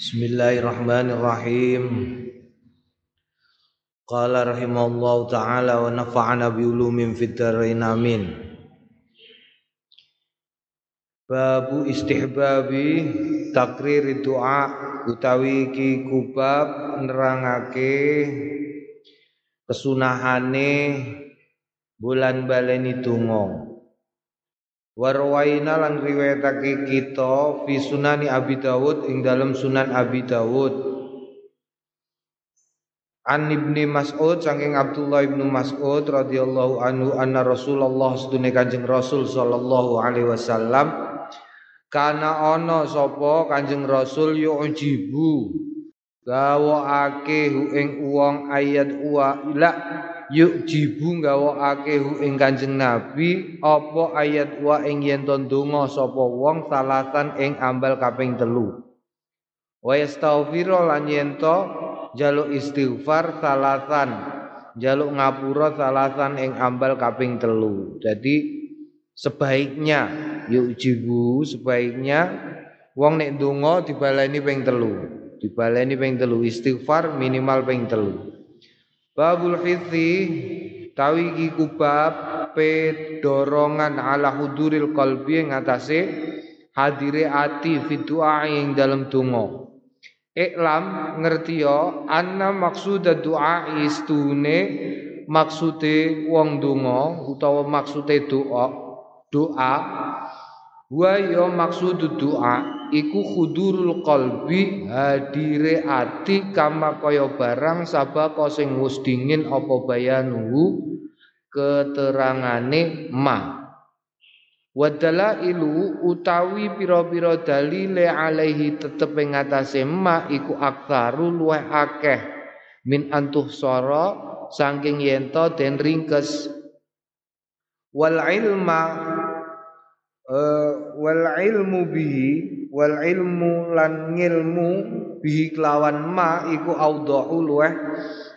Bismillahirrahmanirrahim. Qala rahimallahu taala wa nafa'ana bi ulumin fid dharain amin. Babu istihbabi takrir doa utawi iki kubab nerangake kesunahane bulan baleni donga. Warwaina lan riwayatake kita fi sunani Abi Dawud ing dalam Sunan Abi Dawud. An Ibni Mas'ud saking Abdullah ibnu Mas'ud radhiyallahu anhu anna Rasulullah sedune Kanjeng Rasul sallallahu alaihi wasallam kana ana sapa Kanjeng Rasul yu'jibu gawakake ing wong ayat wa ila yuk jibu gawakake hu ing Kanjeng Nabi apa ayat wa ing yen donga sapa wong salatan ing ambal kaping telu? Wa yastaghfiru lan yen jaluk istighfar salatan jaluk ngapura salatan ing ambal kaping telu. Jadi sebaiknya yuk jibu sebaiknya wong nek donga dibaleni ping telu dibaleni ping telu istighfar minimal ping telu Babul hithi tawi iki kubab pe dorongan ala huduril qalbi ngatasé hadire ati fi ing dalam donga. Iklam ngerti yo anna maksud doa istune maksude wong donga utawa maksude doa doa wa yo maksud doa iku khudurul qalbi hadire ati kama kaya barang sabaka sing wis dingin apa bayanuhu keterangane ma. Wadalailu utawi pira-pira dalile alaihi tetep ing atase ma iku aktsaru luweh akeh. Min antuh sara saking yento den ringkes. Wal ilma uh, wal ilmu bihi wal ilmu lan ngilmu bihi kelawan ma iku audhahu luweh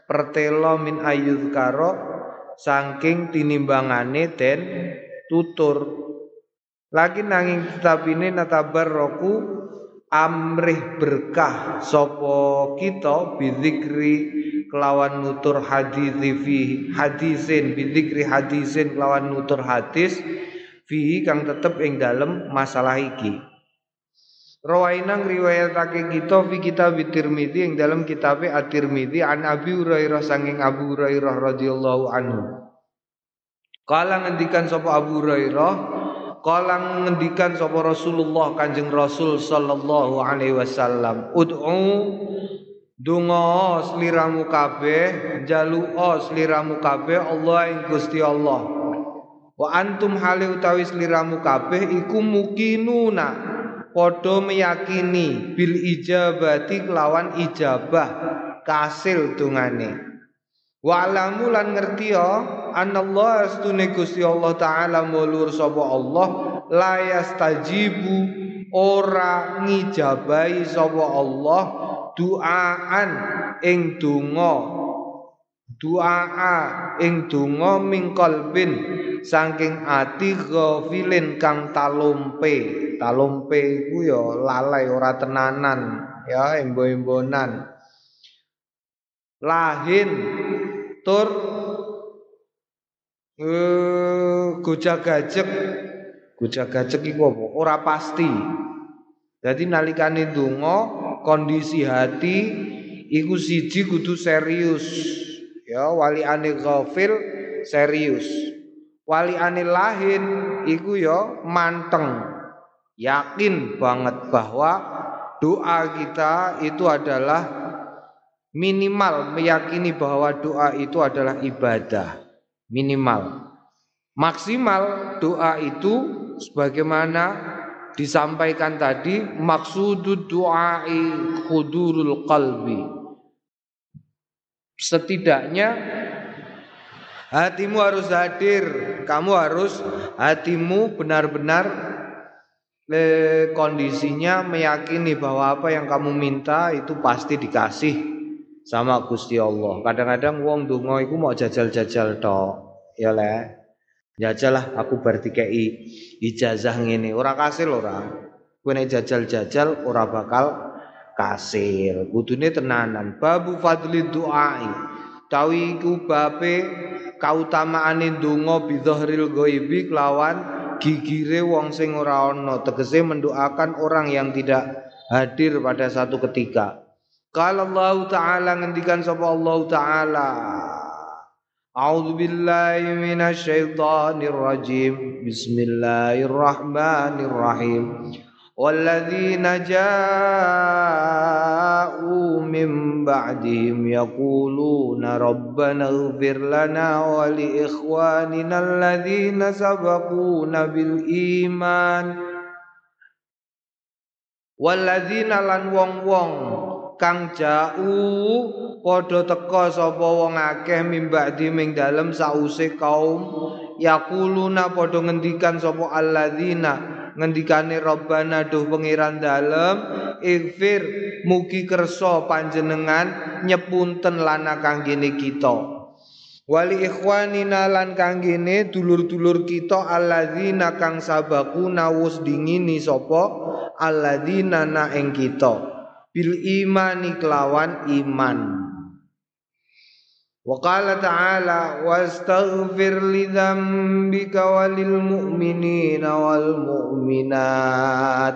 pertelo min karo saking tinimbangane den tutur. Lagi nanging kitab ini natabar roku amrih berkah sopo kita bidzikri kelawan nutur hadis fi hadisin bidzikri hadisin kelawan nutur hadis fihi kang tetep ing dalem masalah iki Rawaina ngriwayatake kita fi kitab Tirmizi yang dalam kitab At-Tirmizi an Abi Hurairah sanging Abu Hurairah radhiyallahu anhu. Kala ngendikan sapa Abu Hurairah, kala ngendikan sapa Rasulullah Kanjeng Rasul sallallahu alaihi wasallam, ud'u Dungo sliramu kabeh, jaluo sliramu kabeh Allah ing Gusti Allah. Wa antum hale utawi sliramu kabeh iku mukinuna Podo meyakini bil ijabati kelawan ijabah kasil tungane. Wa alamu lan ngerti ya anallah astune Gusti Allah taala mulur sapa Allah la yastajibu ora ngijabahi sapa Allah duaan ing donga duaa ing donga ming qalbin saking ati ghafilin kang talumpe talumpe iku ya lalai ora tenanan ya embo-embonan. Lahin tur eh gojag-gajeg gojag-gajeg iku apa? Ora pasti. Jadi nalikane donga kondisi hati iku siji kudu serius ya wali ane ghafil serius. Wali ane lahin iku ya manteng. Yakin banget bahwa doa kita itu adalah minimal meyakini bahwa doa itu adalah ibadah. Minimal. Maksimal doa itu sebagaimana disampaikan tadi maksudud doai khudurul qalbi setidaknya hatimu harus hadir kamu harus hatimu benar-benar kondisinya meyakini bahwa apa yang kamu minta itu pasti dikasih sama Gusti Allah. Kadang-kadang wong donga iku mau jajal-jajal tok. Ya le. Jajal lah aku berarti kei ijazah ngene. Ora kasil ora. Kowe jajal-jajal ora bakal kasil. Kudune tenanan. Babu fadli du'ai. Tawi iku bape kautamaane donga bidzahril ghaibi kelawan gigire wong sing ora ana. Tegese mendoakan orang yang tidak hadir pada satu ketika. Kalau Allah Ta'ala ngendikan sapa Allah Ta'ala. A'udzu billahi minasy rajim Bismillahirrahmanirrahim والذين جاءوا من بعدهم يقولون ربنا اغفر لنا ولإخواننا الذين سبقونا بالإيمان والذين lan wong-wong kang jauh padha teka sapa wong akeh mimbadi ming dalem sause kaum yakuluna padha ngendikan sapa alladzina ngendikane Rabbana duh pangeran dalem ighfir mugi kersa panjenengan nyepunten lana kanggene kita. Wali ikhwanina lan kanggene dulur-dulur kita alladzina kang sabaku nawus dingini sapa? Alladzina na ing kita. Bil imani kelawan iman Li dzambika walil mu'minina wal mu'minat.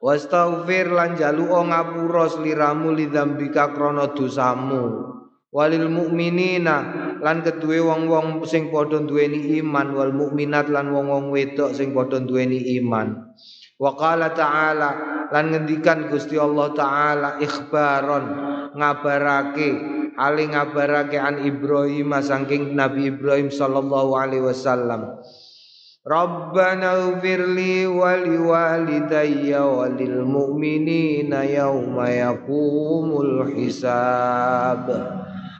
Wastaghfir lan jaluka ngapura sliramu li dzambika krana dosamu. Walil mu'minina lan keduwe wong-wong sing padha duweni iman wal mukminat lan wong-wong wedok sing padha duweni iman. Wa qala ta'ala lan ngendikan Gusti Allah taala ikhbaron ngabarake ali ngabarake an Ibrahim saking Nabi Ibrahim sallallahu alaihi wasallam. Rabbana ufirli wali walidayya walil mu'minina yawma yakumul hisab.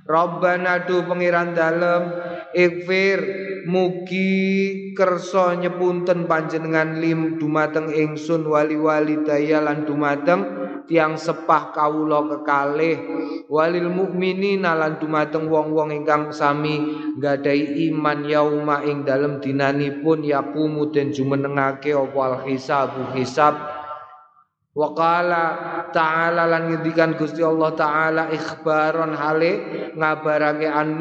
Rabbana tu pengiran dalem ikfir mugi kersa nyepunten panjenengan lim dumateng ingsun wali walidayya lan dumateng tiang sepah kawula kekalih. Walil mukminina lan dumateng wong-wong ingkang sami nggadahi iman yauma ing dalem dinanipun yakumu den jumenengake apa al hisabu hisab. Waqala ta'ala lan ngendikan Gusti Allah taala ikhbaron hale ngabarake an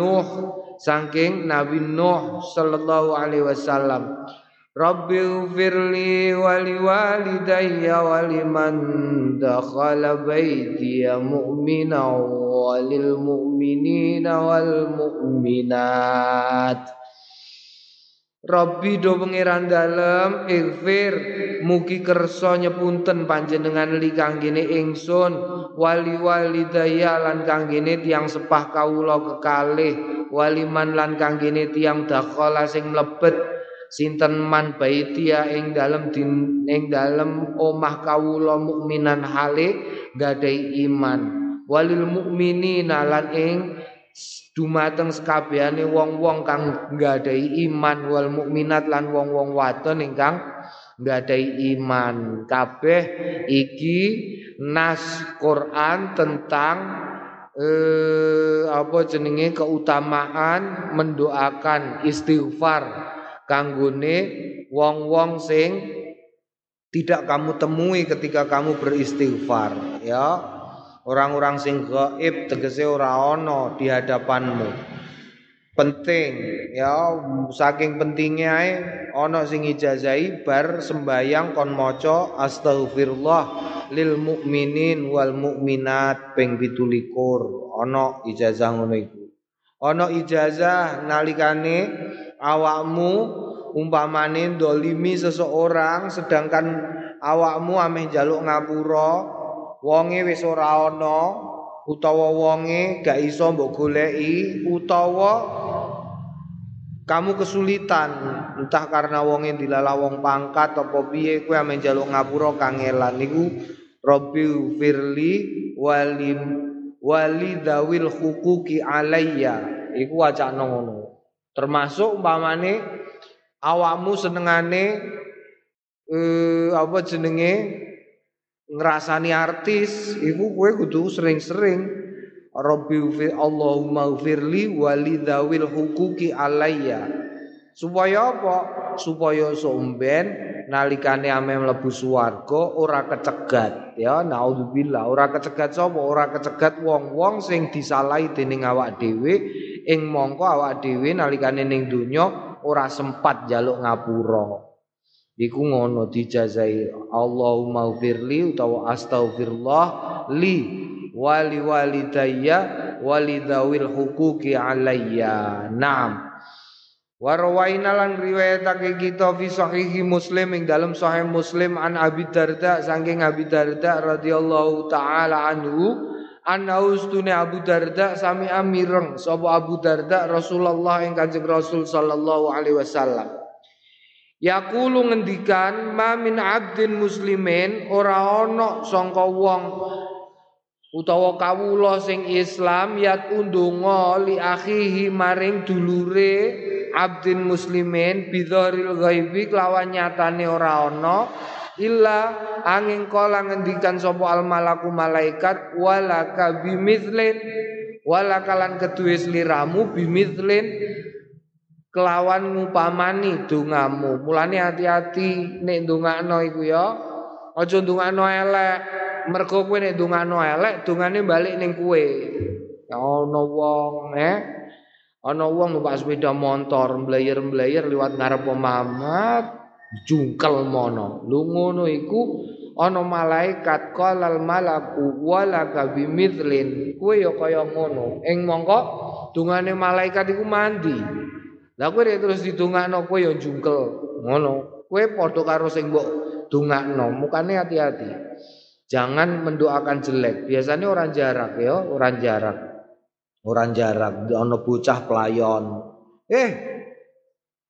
saking Nabi Nuh sallallahu alaihi wasallam Rabbi ufirli wali walidayya waliman dakhala baitiya mu'mina walil mu'minina wal mu'minat. Rabbi do pengiran dalem ighfir mugi kersa nyepunten panjenengan li kanggene ingsun wali walidayya lan kanggene tiang sepah kawula kekalih waliman lan kanggene tiang dakhala sing mlebet sinten man baitia ing dalem din ing dalem omah kawula mukminan hale gadai iman. Walil mukminina lan ing dumateng sekabehane wong-wong kang nggadahi iman. Wal mukminat lan wong-wong wadon ingkang nggadahi iman. Kabeh iki nas Quran tentang eh, apa jenenge keutamaan mendoakan istighfar kanggone wong-wong sing tidak kamu temui ketika kamu beristighfar ya. Orang-orang sing gaib tegese ora ana di hadapanmu. Penting ya. Saking pentingnya ae ana sing ijazahi bar sembayang kon maca astaghfirullah lil mukminin wal mukminat ping 17 ana ijazah ngono iku. Ana ijazah nalikane awakmu umpamane dolimi seseorang sedangkan awakmu ameh jaluk ngapura wonge wis ora ana utawa wonge gak iso mbok goleki utawa kamu kesulitan entah karena wonge dilalah wong pangkat apa piye kowe ameh jaluk ngapura kangelan niku Rabbi firli walim wali dawil hukuki alayya. Iku wacana ngono Termasuk umpamane awakmu senengane eh, apa jenenge ngrasani artis, iku kowe kudu sering-sering Rabbi Allahumma ghfirli walidawil hukuki alayya. Supaya apa? supaya somben nalikane ame mlebu swarga ora kecegat ya naudzubillah ora kecegat sapa ora kecegat wong-wong sing disalahi dening awak dhewe ing mongko awak dhewe nalikane ning donya ora sempat jaluk ngapura. Iku ngono dijazai Allahumma firli utawa astaghfirullah li wali walidayya walidawil hukuki alayya. Na'am. Warwaina lan riwayatake kita fi sahihi Muslim ing dalam sahih Muslim an Abi Darda saking Abi Darda radhiyallahu taala anhu anna ustune Abu Darda sami amireng sapa Abu Darda Rasulullah ing Kanjeng Rasul sallallahu alaihi wasallam. Yaqulu ngendikan ma min abdin muslimin ora ana sangka wong utawa kawula sing Islam yat undunga li akhihi maring dulure abdin muslimin bidharil ghaibi kelawan nyatane ora ana illa angin kala ngendikan sapa al malaku malaikat walaka bimithlin walakalan kedue sliramu bimithlin kelawan ngupamani dongamu mulane hati-hati nek ndongakno iku ya. Aja ndongakno elek mergo kowe nek ndongakno elek dongane balik ning kowe. Ana wong eh Ana wong numpak sepeda motor mblayer-mblayer liwat ngarep Muhammad jungkel mono. Lu ngono iku ana malaikat qalal malaku walaka bimithlin. Kowe ya kaya ngono. Ing mongko dungane malaikat iku mandi. Lah kowe terus didongakno kowe ya jungkel. Ngono. Kowe padha karo sing mbok dongakno. Mukane hati-hati. Jangan mendoakan jelek. Biasanya orang jarak ya, orang jarak. Orang jarak ana bocah pelayon. Eh,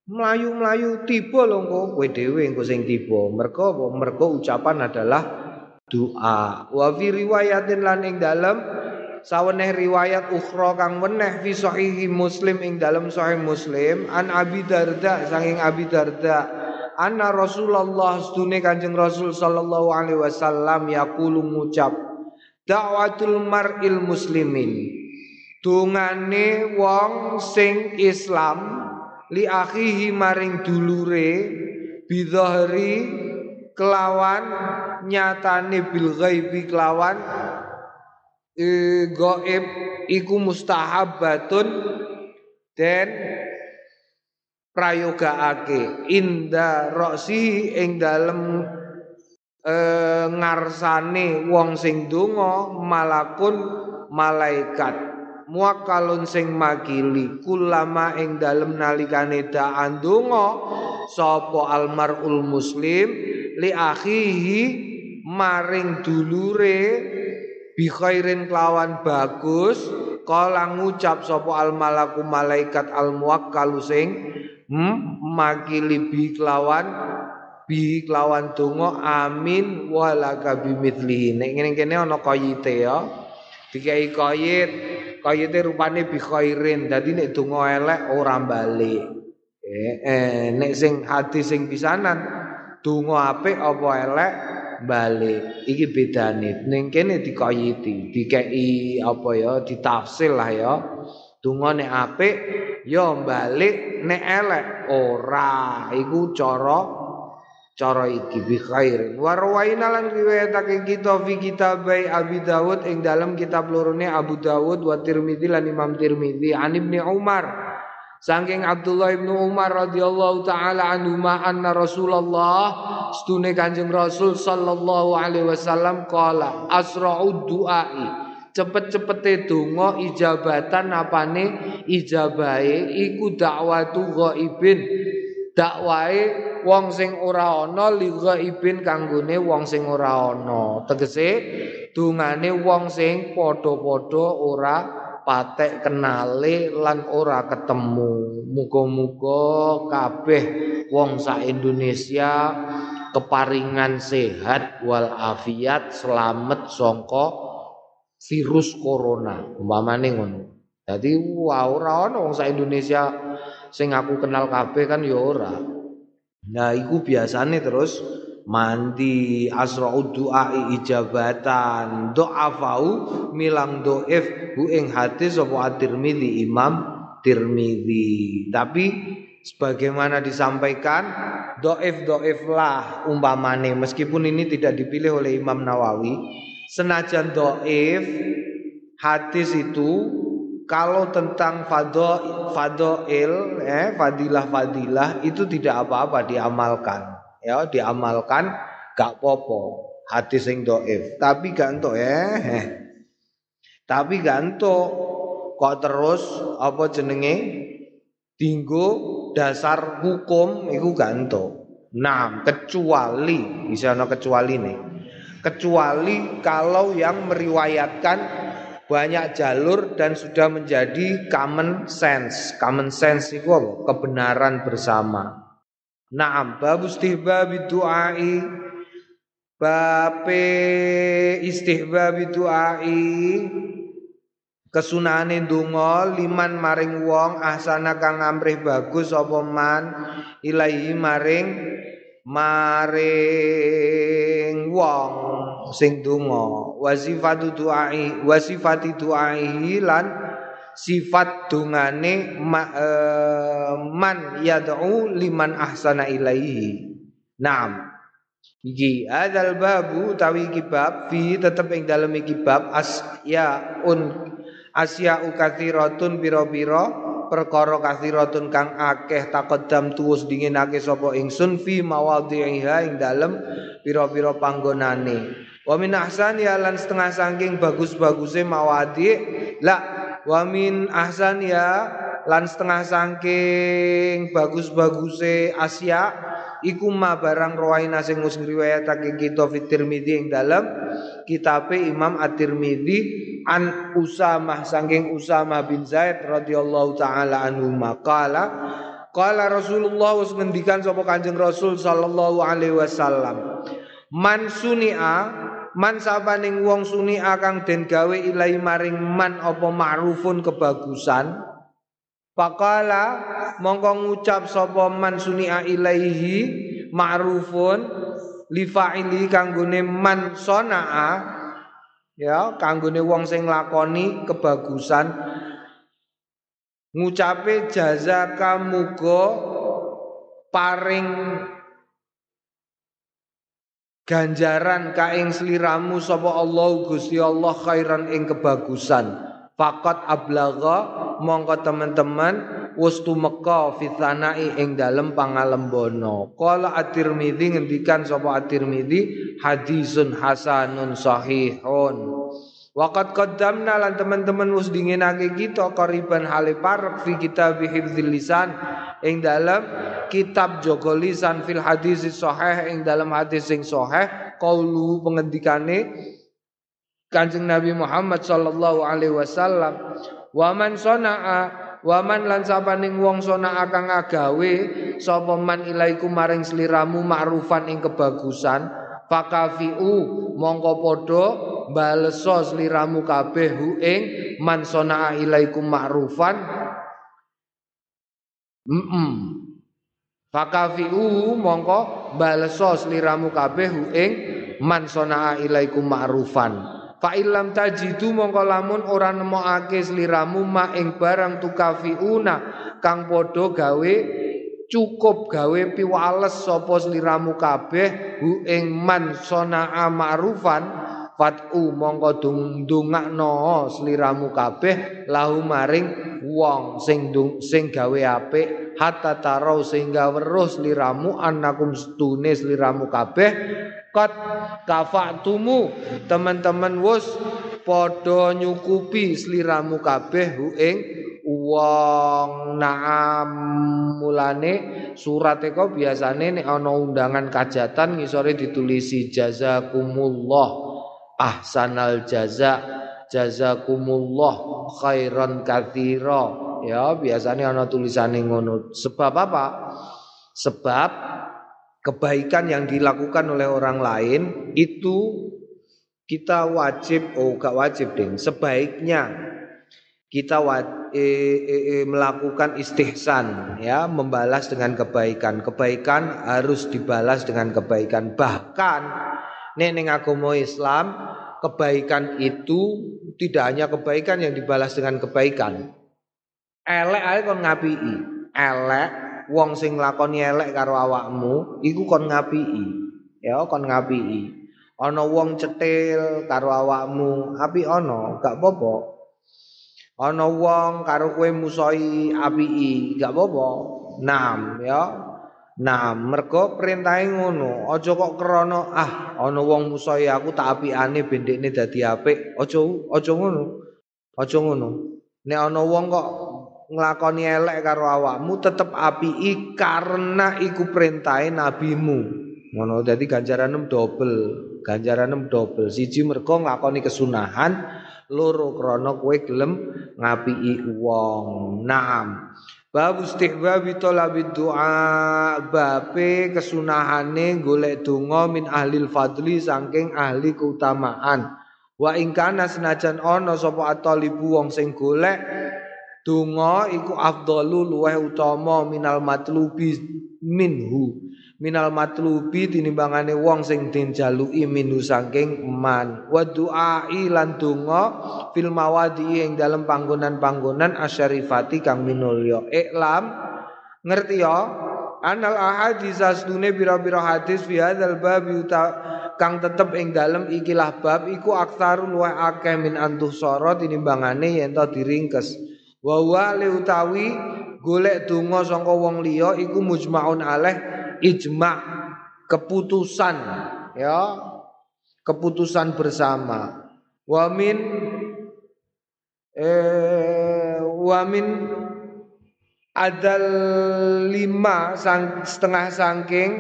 melayu-melayu tiba lho engko kowe dhewe engko sing tiba. Mergo? Mergo ucapan adalah doa. Wa fi riwayatin lan ing dalem saweneh riwayat ukhra kang weneh fi sahihi Muslim ing dalem sahih Muslim an Abi Darda saking Abi Darda anna Rasulullah sedune Kanjeng Rasul sallallahu alaihi wasallam yaqulu ngucap da'watul mar'il muslimin dungane wong sing Islam li akhihi maring dulure bidhahri kelawan nyatane bil ghaibi kelawan e, gaib iku mustahabatun dan prayogaake inda roksi ing dalem e, ngarsane wong sing donga malakun malaikat muakalun sing makili kulama ing dalem nalikane da'an donga sapa almarul muslim li akhihi maring dulure bi khairin kelawan bagus kala ngucap sapa al malaku malaikat al muakkalu sing hmm, makili bi kelawan bi kelawan donga amin walaka bimithlihi nek ngene kene ana kayite ya. Dikai kayit kayite rupane bi khairin. Dadi nek donga elek ora balik eh, eh nek sing hadis sing pisanan donga apik apa elek balik iki bedane. Ning kene dikayiti dikei apa ya ditafsir lah ya. Donga nek apik ya balik nek elek ora. Iku cara cara iki bi khair. Wa rawaina lan riwayatake kita fi kitabai Abi Dawud ing dalam kitab lorone Abu Dawud wa Tirmidzi lan Imam Tirmidzi. An Ibnu Umar. Saking Abdullah ibnu Umar radhiyallahu taala anhu ma anna Rasulullah stune Kanjeng Rasul sallallahu alaihi wasallam qala asra'ud du'ai. Cepet-cepete donga ijabatan apane? Ijabahe iku dakwatu ghaibin. Dakwae wong sing ora ana li ghaibin kanggone wong sing ora ana. Tegese dungane wong sing padha-padha ora patek kenale lan ora ketemu. Muga-muga kabeh wong sak Indonesia keparingan sehat wal afiat selamat songko virus corona umpamane ngono. Dadi ora ana wong sak Indonesia sing aku kenal kabeh kan ya ora. Nah iku biasane terus mandi asra'ud du'ai ijabatan. Do'afau milang do'if hu ing hadis sapa at-Tirmidzi Imam Tirmidzi. Tapi sebagaimana disampaikan doif doif lah umpamane. Meskipun ini tidak dipilih oleh Imam Nawawi senajan doif hadis itu kalau tentang fado fadoil eh fadilah fadilah itu tidak apa-apa diamalkan. Ya diamalkan gak popo hadis yang doif. Tapi gak entuk eh tapi gak entuk. Kok terus apa jenenge? Dinggo dasar hukum iku ganto. Nah, kecuali bisa ana kecuali nih. Kecuali kalau yang meriwayatkan banyak jalur dan sudah menjadi common sense. Common sense itu apa? Kebenaran bersama. Naam, bab istihbab du'ai bape istihbab du'ai kesunane donga liman maring wong ahsana kang amrih bagus apa man ilahi maring maring wong sing donga wasifatu duai wasifati duai lan sifat dungane ma, uh, man yad'u liman ahsana ilaihi. Naam. Iki adzal babu tawi kibab fi tetep ing dalem iki bab as ya un asya ukathiratun pira-pira perkara kathiratun kang akeh takodam tuwus dinginake sapa ingsun fi mawadhi'iha ing dalem pira-pira panggonane wa min ya lan setengah saking bagus-baguse mawadhi la wa min ya lan setengah saking bagus-baguse asya iku ma barang rawaina sing wis ngriwayatake kita fi Tirmizi ing dalem kitabe Imam At-Tirmizi an Usamah saking Usamah bin Zaid radhiyallahu taala anhu maqala Qala Rasulullah wis ngendikan sapa Kanjeng Rasul sallallahu alaihi wasallam Man sunia man sabaning wong sunia kang den gawe ilahi maring man apa ma'rufun kebagusan Pakala mongko ngucap sapa man sunia ilaihi ma'rufun li fa'ili kanggone man sonaa ya kanggone wong sing lakoni kebagusan. Ngucape jazaka muga paring ganjaran kaing sliramu sapa Allah Gusti Allah khairan ing kebagusan Fakat ablaga mongko teman-teman wis tumeka fitanai ing dalem pangalembono. Qala At-Tirmizi ngendikan sapa At-Tirmizi hadisun hasanun sahihun. Waqat qaddamna lan teman-teman wis dinginake kita koriban hale parek fi kitab hifdzil lisan ing dalam kitab jaga lisan fil hadis sahih ing dalam hadis sing sahih qaulu pengendikane Kanjeng Nabi Muhammad sallallahu alaihi wasallam waman sonaa waman lan sapaning wong sonaa kang agawe sapa man ilaiku maring sliramu ma'rufan ing kebagusan fakafiu mongko padha baleso sliramu kabeh hu ing man sonaa ilaiku ma'rufan mm. Fakafiu mongko baleso sliramu kabeh hu ing man sonaa ilaiku ma'rufan Fa illam tajidu mongko lamun ora nemokake sliramu ma ing barang tukafiuna kang padha gawe cukup gawe piwales sapa sliramu kabeh hu ing man ma'rufan fatu mongko ndongakno sliramu kabeh lahu maring wong sing sing gawe apik hatta tarau sehingga weruh sliramu anakum stune sliramu kabeh. Kot kafatumu teman-teman wus podo nyukupi sliramu kabeh hu ing wong naam. Mulane surat eko biasane nek ana undangan kajatan ngisore ditulisi jazakumullah ahsanal jaza jazakumullah khairan katsira ya biasanya ana tulisane ngono. Sebab apa? Sebab kebaikan yang dilakukan oleh orang lain itu kita wajib oh gak wajib ding sebaiknya kita wajib, eh, eh, eh, melakukan istihsan ya membalas dengan kebaikan. Kebaikan harus dibalas dengan kebaikan. Bahkan neneng agama Islam kebaikan itu tidak hanya kebaikan yang dibalas dengan kebaikan. Elek ae kon ngapii elek wong sing lakoni elek karo awakmu iku kon ngapiki. Ya kon ngapiki. Ana wong cetil karo awakmu api ana gak apa-apa. Ana wong karo kowe musoi apiki gak apa-apa. Nam ya Nah, mergo perintahe ngono, aja kok krana ah ana wong musoi aku tak apikane bendekne dadi apik. Aja aja ngono. Aja ngono. Nek ana wong kok nglakoni elek karo awakmu tetep apiki karena iku perintahe nabimu. Ngono dadi ganjaran double, ganjaran double. Siji mergo nglakoni kesunahan, loro krana kowe gelem ngapiki wong. Naam. Bab istihbabi talabid doa bape kesunahane golek donga min ahlil fadli saking ahli keutamaan. Wa ingkana senajan ana sapa atalibu wong sing golek donga iku afdalu luweh utama minal matlubi minhu minal matlubi tinimbangane wong sing den jaluki minu saking man wa du'ai lan donga fil mawadi ing dalem panggonan-panggonan asyarifati kang minulya. Iklam ngerti ya? Anal ahadis asdune bira-bira hadis fi hadzal bab kang tetep ing dalem ikilah bab iku aktsaru luwih akeh min antuh sara tinimbangane yen to diringkes. Wa wa utawi golek donga saka wong liya iku mujmaun alaih ijma keputusan ya. Keputusan bersama. Wamin eh wamin ada lima sang, setengah sangking.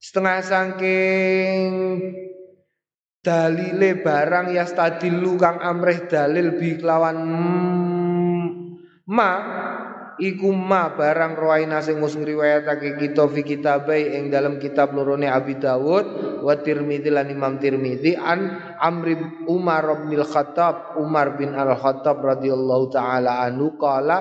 Setengah sangking dalile barang yastadilu kang amrih dalil bi kelawan ma iku ma barang rawaina sing wis ngriwayatake kita fi kitabai ing dalam kitab lorone Abi Dawud wa Tirmidzi lan Imam Tirmidzi an Amr Umar bin Khattab Umar bin Al Khattab radhiyallahu taala anhu qala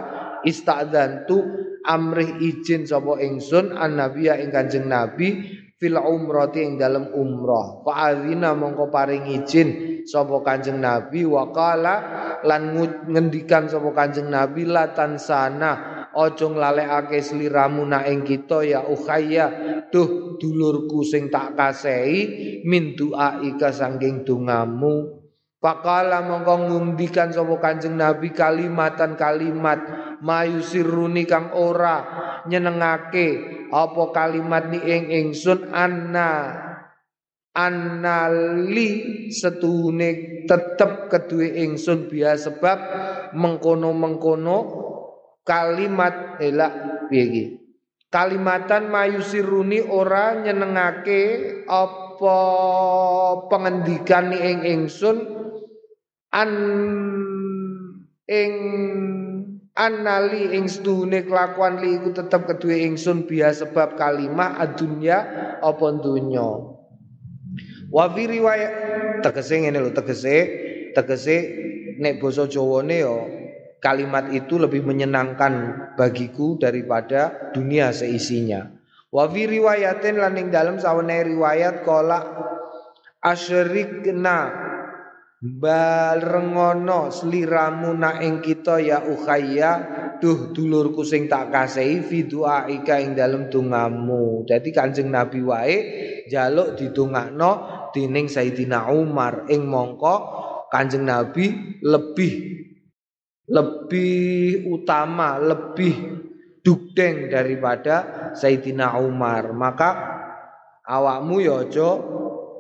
istadzantu amrih izin sapa ingsun an nabiya ing Kanjeng Nabi fil umrati ing dalam umrah. Fa azina mongko paring izin sapa Kanjeng Nabi wa qala lan ngendikan sapa Kanjeng Nabi la tansana aja nglalekake sliramu nak ing kita ya ukhaya duh dulurku sing tak kasehi min ika sangking dongamu Pakala mongko ngundikan sapa Kanjeng Nabi kalimatan kalimat mayu siruni kang ora nyenengake apa kalimat ni ing ingsun? Anna annali setuhune tetep kedue ingsun biasa sebab mengkono-mengkono kalimat elak piye kalimatan mayusiruni ora nyenengake apa pengendikan ing ingsun an ing annali ing sedune kelakuan li iku tetep kedue ingsun biasa sebab kalimah adunya apa dunya Wa fi riwayat tegese ngene lho tegese tegese nek basa Jawane ya kalimat itu lebih menyenangkan bagiku daripada dunia seisinya. Wa fi riwayatin lan ing dalem sawane riwayat kala asyrikna barengono sliramu na ing kita ya ukhayya duh dulurku sing tak kasihi fi duaika ing dalem dongamu. Dadi Kanjeng Nabi wae jaluk didongakno dening Sayyidina Umar ing mongko Kanjeng Nabi lebih lebih utama, lebih dugdeng daripada Sayyidina Umar. Maka awakmu ya aja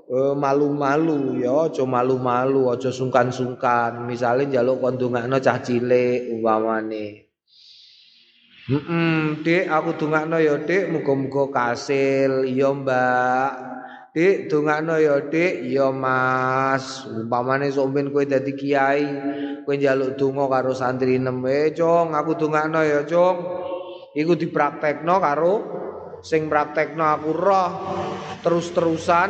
malu-malu ya aja malu-malu aja sungkan-sungkan misale njaluk kon cah cilik umpamane Heeh, Dik, aku dongakno ya, Dik, muga-muga kasil. Iya, Mbak. Dik dongakno ya Dik, ya Mas. Umpamane somben kowe dadi kiai, kowe njaluk donga karo santri nem, "Eh, Cung, aku dongakno ya, Cung." Iku dipraktekno karo sing praktekno aku roh terus-terusan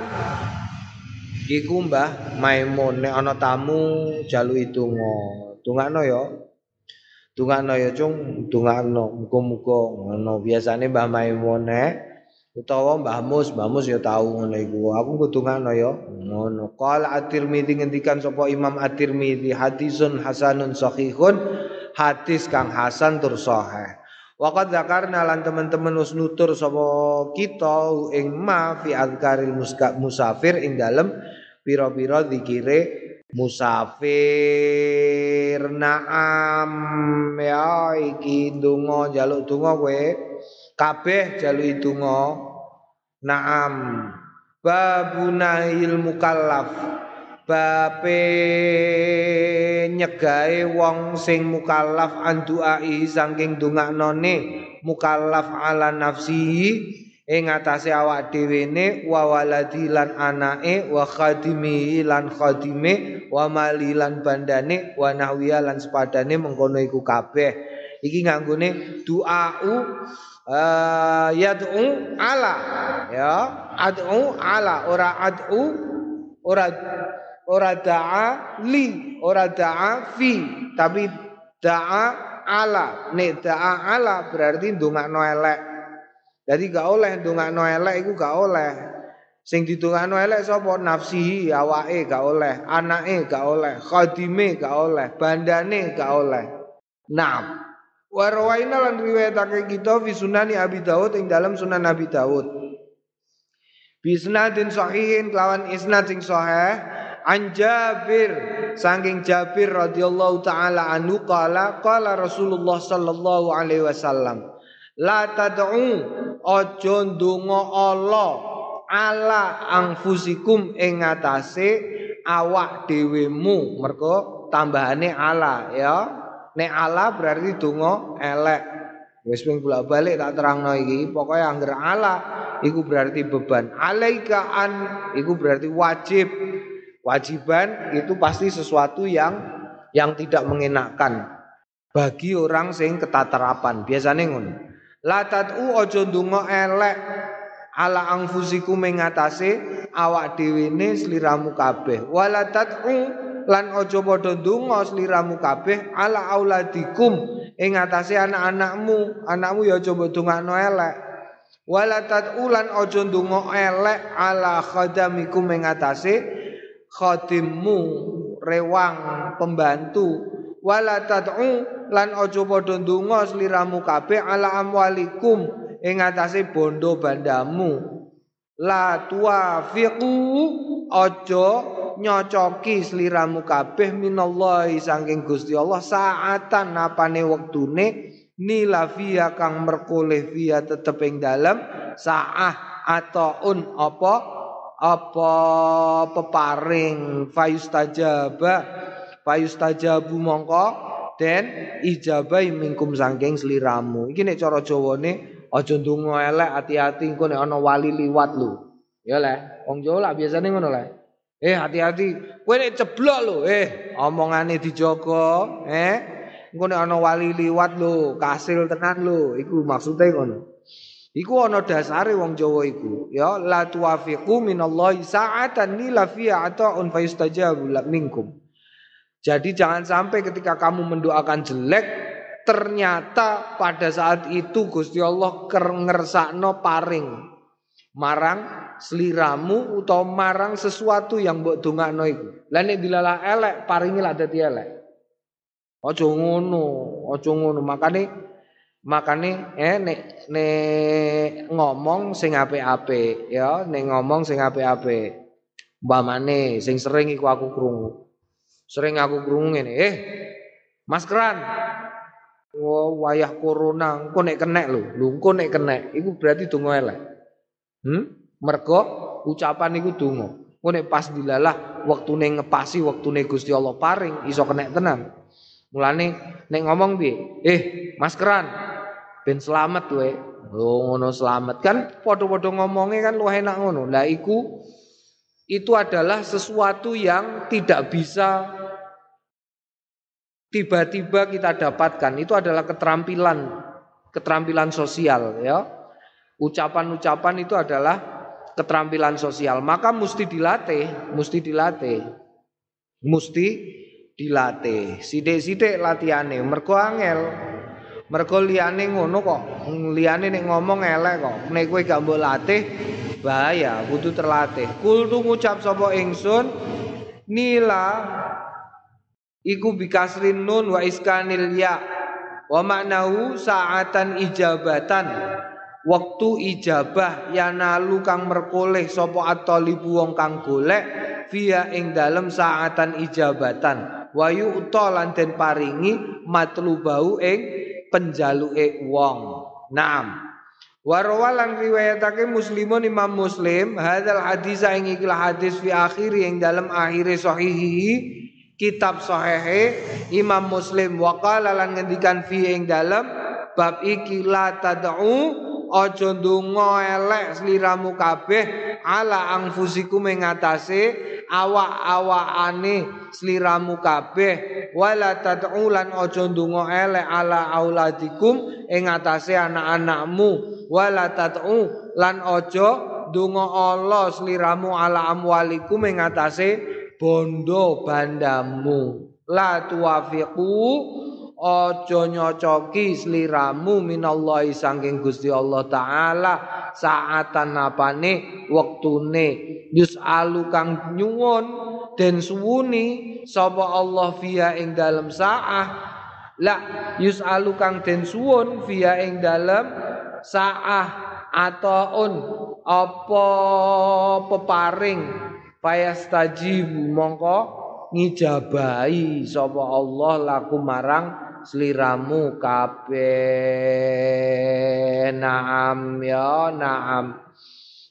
iku Mbah Maimun nek ana tamu jaluki donga. Dongakno ya. Dongakno ya, Cung, dongakno. Muga-muga ngono biasane Mbah Maimun nek utawa Mbah Mus, Mbah Mus ya tau ngono iku. Aku kudu ngono ya. Ngono. Qala At-Tirmidzi ngendikan sapa Imam At-Tirmidzi hadisun hasanun sahihun hadis kang hasan tur sahih Waqad zakarna lan teman-teman wis nutur sapa kita ing ma fi azkaril musafir ing dalem pira-pira zikire musafir naam. Ya iki donga jaluk donga kowe. Kabeh jaluk donga naam. Babunahil mukallaf. Bape nyegae wong sing mukallaf anduai saking dongaknone mukallaf ala nafsi ing atase awak dhewe ne wa waladi lan anake wa khadimi lan khadime wa mali lan bandane wa nahwiya lan sepadane mengkono iku kabeh iki nganggone duau uh, yad'u ala ya ad'u ala ora ad'u ora ora da'a li, ora da'a fi, tapi da'a ala. Nek da'a ala berarti ndongakno elek. Jadi gak oleh ndongakno elek iku gak oleh. Sing didongakno elek sapa? Nafsihi awake gak oleh, anake gak oleh, khadime gak oleh, bandane gak oleh. Nah, Warwaina lan riwayatake kita fi sunani Abi Dawud ing dalam sunan Abi Dawud. Bisnadin sahihin kelawan isnad sing sahih an Jabir saking Jabir radhiyallahu taala anhu qala qala Rasulullah sallallahu alaihi wasallam la tad'u aja ndonga Allah ala angfusikum ing ngatasé awak dhewemu mergo tambahane ala ya. Nek ala berarti donga elek. Wis ping bolak-balik tak terangno iki. Pokoke angger ala iku berarti beban. Alaika an iku berarti wajib. Wajiban itu pasti sesuatu yang yang tidak mengenakkan bagi orang sing ketatarapan. Biasanya ngono. La tatu ojo ndonga elek ala angfusiku mengatasi awak dhewe ne sliramu kabeh. Wala tatu lan ojo padha ndonga sliramu kabeh ala auladikum ing atase anak-anakmu. Anakmu ya aja mbok dongakno elek. Wala tatu lan ojo ndonga elek ala khadamikum ing atase khadimmu rewang pembantu wala tad'u lan aja padha ndonga sliramu kabeh ala amwalikum ing atase bondo bandamu. La tuafiqu aja nyocoki sliramu kabeh minallahi saking Gusti Allah saatan napane wektune nilafia kang merkoleh via tetep ing dalem saah ataun apa apa peparing fayustajaba fayustajabu mongko den ijabah mingkum sangking seliramu iki nek cara Jawane aja ndonga elek hati-hati engko nek ana wali liwat lho. Ya le wong Jawa lah biasane ngono le eh hati-hati. Kowe nek ceblok lho eh omongane dijogo eh. Engko nek ana wali liwat lho kasil tenan lho iku maksude ngono. Iku ana dasare wong Jawa iku, ya la tuwafiqu minallahi sa'atan nila fiha ata'un fayustajabu minkum. Jadi jangan sampai ketika kamu mendoakan jelek ternyata pada saat itu Gusti Allah ngersakno paring marang sliramu utawa marang sesuatu yang mbok dongakno iku. Lah nek dilalah elek paringi lah dadi elek. Aja ngono, aja ngono. Makane Makane eh nek nek ngomong sing apik-apik ya, nek ngomong sing apik-apik. Umpamane sing sering iku aku krungu. Sering aku krungu ngene, "Eh, maskeran." Oh, wayah corona, engko nek kenek lho. Lho engko nek kenek, iku berarti donga elek. Hmm? Mergo ucapan iku donga. Engko nek pas dilalah wektune ngepasi, wektune Gusti Allah paring iso kenek tenan. Mulane nek ngomong piye? Eh, maskeran ben selamat we. Oh ngono selamat kan padha-padha ngomongnya kan luwih enak ngono. Lah iku itu adalah sesuatu yang tidak bisa tiba-tiba kita dapatkan. Itu adalah keterampilan keterampilan sosial ya. Ucapan-ucapan itu adalah keterampilan sosial. Maka mesti dilatih, mesti dilatih. Mesti dilatih. Sidik-sidik latihane mergo angel. Mergo liyane ngono kok, liyane nek ngomong elek kok. Nek kowe gak mbok latih bahaya, kudu terlatih. Kul tu ngucap sapa ingsun nila iku bikasrin nun wa iskanil ya. Wa maknahu saatan ijabatan. Waktu ijabah yanalu kang merkoleh sapa at-talibu wong kang golek via ing dalem saatan ijabatan. Wa yu'ta lan den paringi matlubau ing penjaluke wong. Naam. Warwalan riwayatake muslimun imam muslim Hadal hadis ing ikilah hadis fi akhiri yang dalam akhiri sahihi kitab sahihi imam muslim Waqala lan ngendikan fi ing dalam bab iki la tad'u aja ndonga elek sliramu kabeh ala angfusikum ing atase awak-awakane sliramu kabeh wala tad'ulan aja ndonga elek ala auladikum ing atase anak-anakmu wala tad'u lan aja ndonga Allah sliramu ala amwalikum ing bondo bandamu. La tuwafiqu Ojo nyocoki sliramu minallahi saking Gusti Allah taala. Saatan apane? Wektune. Yusalu kang nyuwun den suwuni sapa Allah via ing dalem saah. La yusalu kang den suwun via ing dalem saah. Ataun apa peparing payastajibu mongko ngijabahi sapa Allah laku marang sliramu kabeh. Naam ya naam.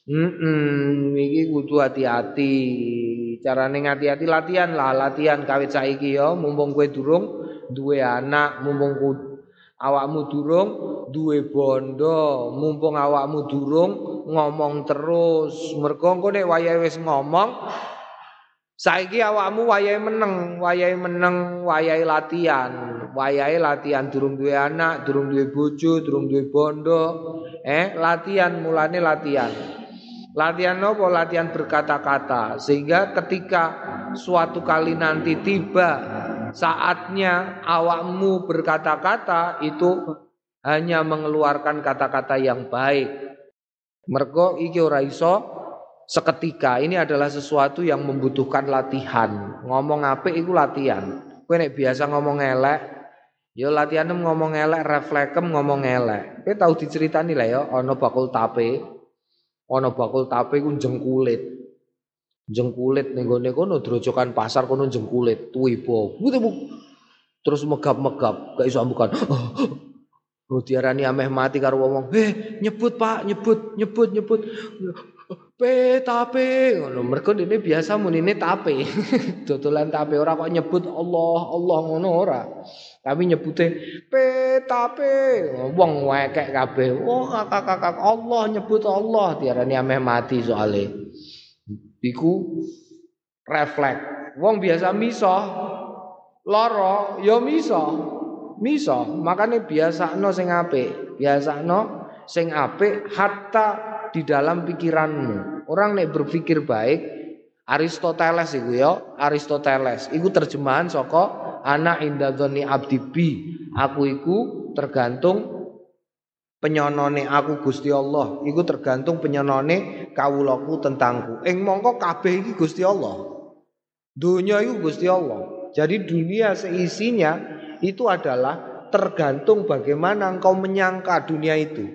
Hmm, iki kudu hati-hati. Carane ngati-hati latihan lah, latihan kawit saiki ya, mumpung kowe durung duwe anak, mumpung awakmu durung duwe bondo, mumpung awakmu durung ngomong terus. Mergo engko nek wayahe wis ngomong, saiki awakmu wayahe meneng, wayahe meneng, wayahe latihan wayahe latihan durung duwe anak, durung duwe bojo, durung duwe bondo. Eh, latihan mulane latihan. Latihan nopo? Latihan berkata-kata sehingga ketika suatu kali nanti tiba saatnya awakmu berkata-kata itu hanya mengeluarkan kata-kata yang baik. Mergo iki ora iso seketika. Ini adalah sesuatu yang membutuhkan latihan. Ngomong apik iku latihan. Kowe nek biasa ngomong elek, ya latihan ngomong elek, reflekem ngomong elek. Kowe tau diceritani lah ya ana bakul tape. Ana bakul tape ku jengkulit. Jengkulit ning gone kono drojokan pasar kono jengkulit, tuwibo. Terus megap-megap, gak iso ambukan. Oh, diarani ameh mati karo ngomong, "Eh, nyebut Pak, nyebut, nyebut, nyebut." Pe tape ngono mergo dene biasa munine tape. Dodolan tape ora kok nyebut Allah, Allah ngono ora. Tapi nyebute petape wong wekek kabeh. Oh kakak-kakak Allah nyebut Allah diarani ameh mati soalnya. Iku refleks. Wong biasa miso loro ya miso. Miso, makane biasakno sing apik. Biasakno sing apik hatta di dalam pikiranmu. Orang nek berpikir baik Aristoteles iku ya, Aristoteles. Iku terjemahan saka ana indadzoni abdi bi aku iku tergantung penyonone aku Gusti Allah iku tergantung penyonone kawulaku tentangku. Ing mongko kabeh iki Gusti Allah. Dunia itu Gusti Allah. Jadi dunia seisinya itu adalah tergantung bagaimana engkau menyangka dunia itu.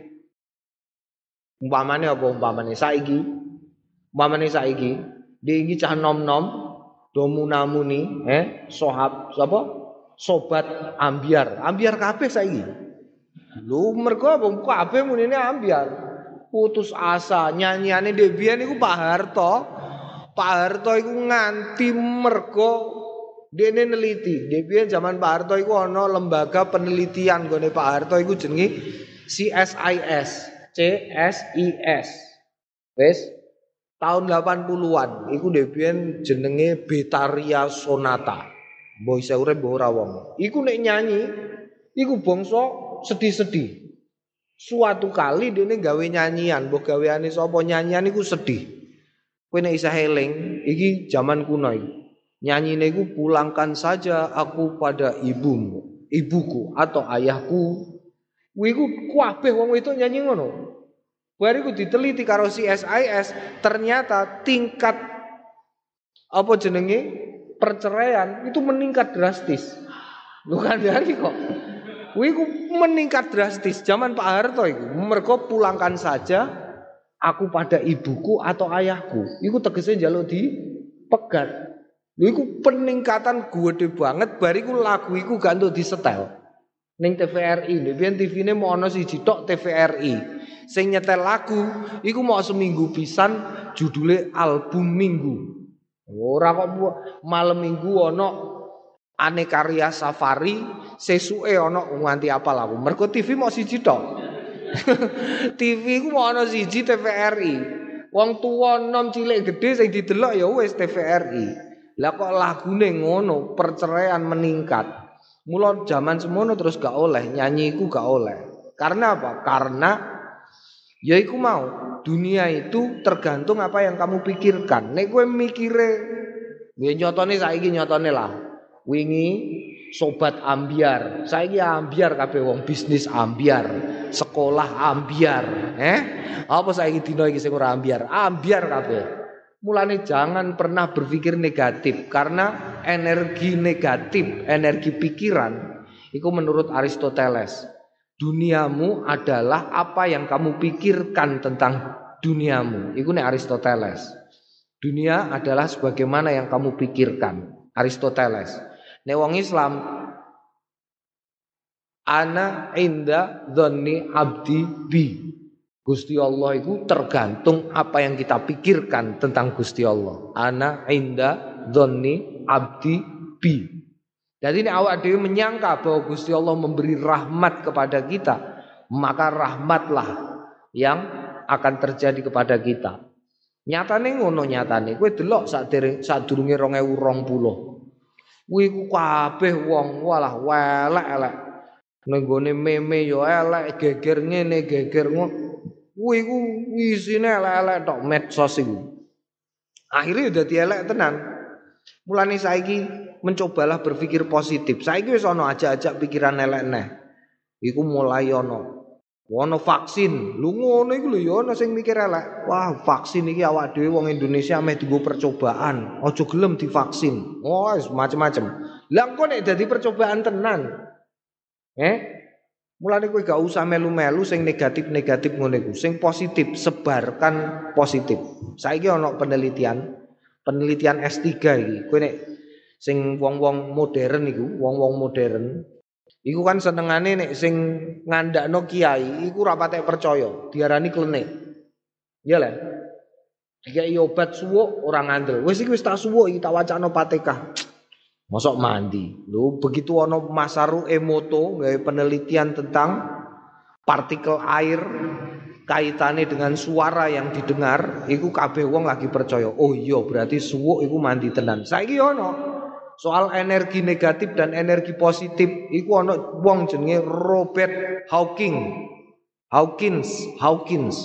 Umpamane apa umpamane? Saiki. Umpamane saiki diingi cah nom-nom domunamuni eh sohab sapa sobat ambiar. Ambiar kabeh saiki. Lu mergo apa? Kabeh munine ambiar putus asa nyanyiane Debian iku Pak Harto Pak Harto iku nganti mergo dene neliti Debian zaman Pak Harto iku ana lembaga penelitian gone Pak Harto iku jenenge CSIS CSIS wes tahun 80-an iku Debian jenenge Betaria Sonata. Mbok isa urip mbok ora wong. Iku nek nyanyi iku bangsa sedih-sedih. Suatu kali dene gawe nyanyian, mbok gaweane sapa nyanyian iku sedih. Kowe nek isa eling, iki zaman kuno iki. Nyanyine iku pulangkan saja aku pada ibumu, ibuku atau ayahku. Kuwi iku kabeh wong itu nyanyi ngono. Bariku diteliti karo CSIS ternyata tingkat apa jenenge perceraian itu meningkat drastis. Bukan dari kok. Kuwi meningkat drastis zaman Pak Harto itu. Mergo pulangkan saja aku pada ibuku atau ayahku. Iku tegesnya jaluk di pegat. Iku peningkatan gede banget bariku lagu iku gak di disetel. Ning TVRI, biyen TV-ne mau ana siji TVRI. Sing nyetel lagu iku mau seminggu pisan judule album minggu. Ora kok malam minggu ana Anekarya Safari, sesuke ana nganti apa aku. Mergo TV mau siji tok. TV ku mau ana siji TVRI. Wong tua nom cilik gede sing didelok ya wis TVRI. Lah kok lagune ngono, perceraian meningkat. Mula zaman semono terus gak oleh, nyanyi iku gak oleh. Karena apa? Karena ya iku mau, dunia itu tergantung apa yang kamu pikirkan. Nek kowe mikire ya nyotone saiki nyotone lah. Wingi sobat ambiar. Saiki ambiar kabeh wong bisnis ambiar, sekolah ambiar, eh? Apa saiki dina iki sing ora ambiar? Ambiar kabeh. Mulane jangan pernah berpikir negatif karena energi negatif, energi pikiran itu menurut Aristoteles. Duniamu adalah apa yang kamu pikirkan tentang duniamu. Itu nih Aristoteles. Dunia adalah sebagaimana yang kamu pikirkan. Aristoteles. Nek wong Islam ana inda dhonni abdi bi. Gusti Allah itu tergantung apa yang kita pikirkan tentang Gusti Allah. Ana inda doni abdi bi. Jadi ini awak dewi menyangka bahwa Gusti Allah memberi rahmat kepada kita, maka rahmatlah yang akan terjadi kepada kita. Nyatane ngono nyatane, kowe delok saat durunge 2020. Kuwi ku kabeh wong walah welek-elek. Ning meme yo elek, geger ngene, geger ngono. Kuwi ku isine elek-elek tok medsos iku. Akhirnya udah dielek tenan. Mulane saiki mencobalah berpikir positif. Saiki wis ana aja-aja pikiran elek neh. Iku mulai ana. Ono vaksin, lu ngono iku lho ya ana sing mikir elek. Wah, vaksin iki awak dhewe wong Indonesia meh dienggo percobaan. Aja gelem divaksin. Oh, macem-macem. Lah engko nek dadi percobaan tenan. Eh, Mulane kowe gak usah melu-melu sing negatif-negatif ngono iku. Sing positif sebarkan positif. Saiki ana penelitian, penelitian S3 iki. Kowe nek sing wong-wong modern iku, wong-wong modern iku kan senengane nek sing ngandakno kiai iku ora patek percaya, diarani klenik. Iya lah. Dikai obat suwuk orang ngandel. Wis iki wis tak suwuk iki tak wacana Fatihah. Mosok mandi. Lu begitu ono Masaru Emoto gawe penelitian tentang partikel air kaitannya dengan suara yang didengar, iku kabeh wong lagi percaya. Oh iya, berarti suwuk iku mandi tenan. Saiki ono soal energi negatif dan energi positif iku ono wong jenenge Robert Hawking. Hawkins, Hawkins.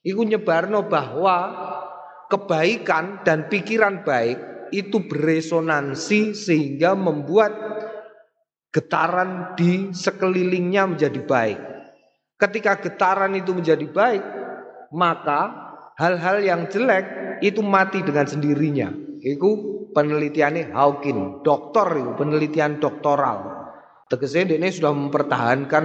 Iku nyebarno bahwa kebaikan dan pikiran baik itu beresonansi sehingga membuat getaran di sekelilingnya menjadi baik. Ketika getaran itu menjadi baik, maka hal-hal yang jelek itu mati dengan sendirinya. Itu penelitiannya Hawking, doktor itu penelitian doktoral. Tegasnya ini sudah mempertahankan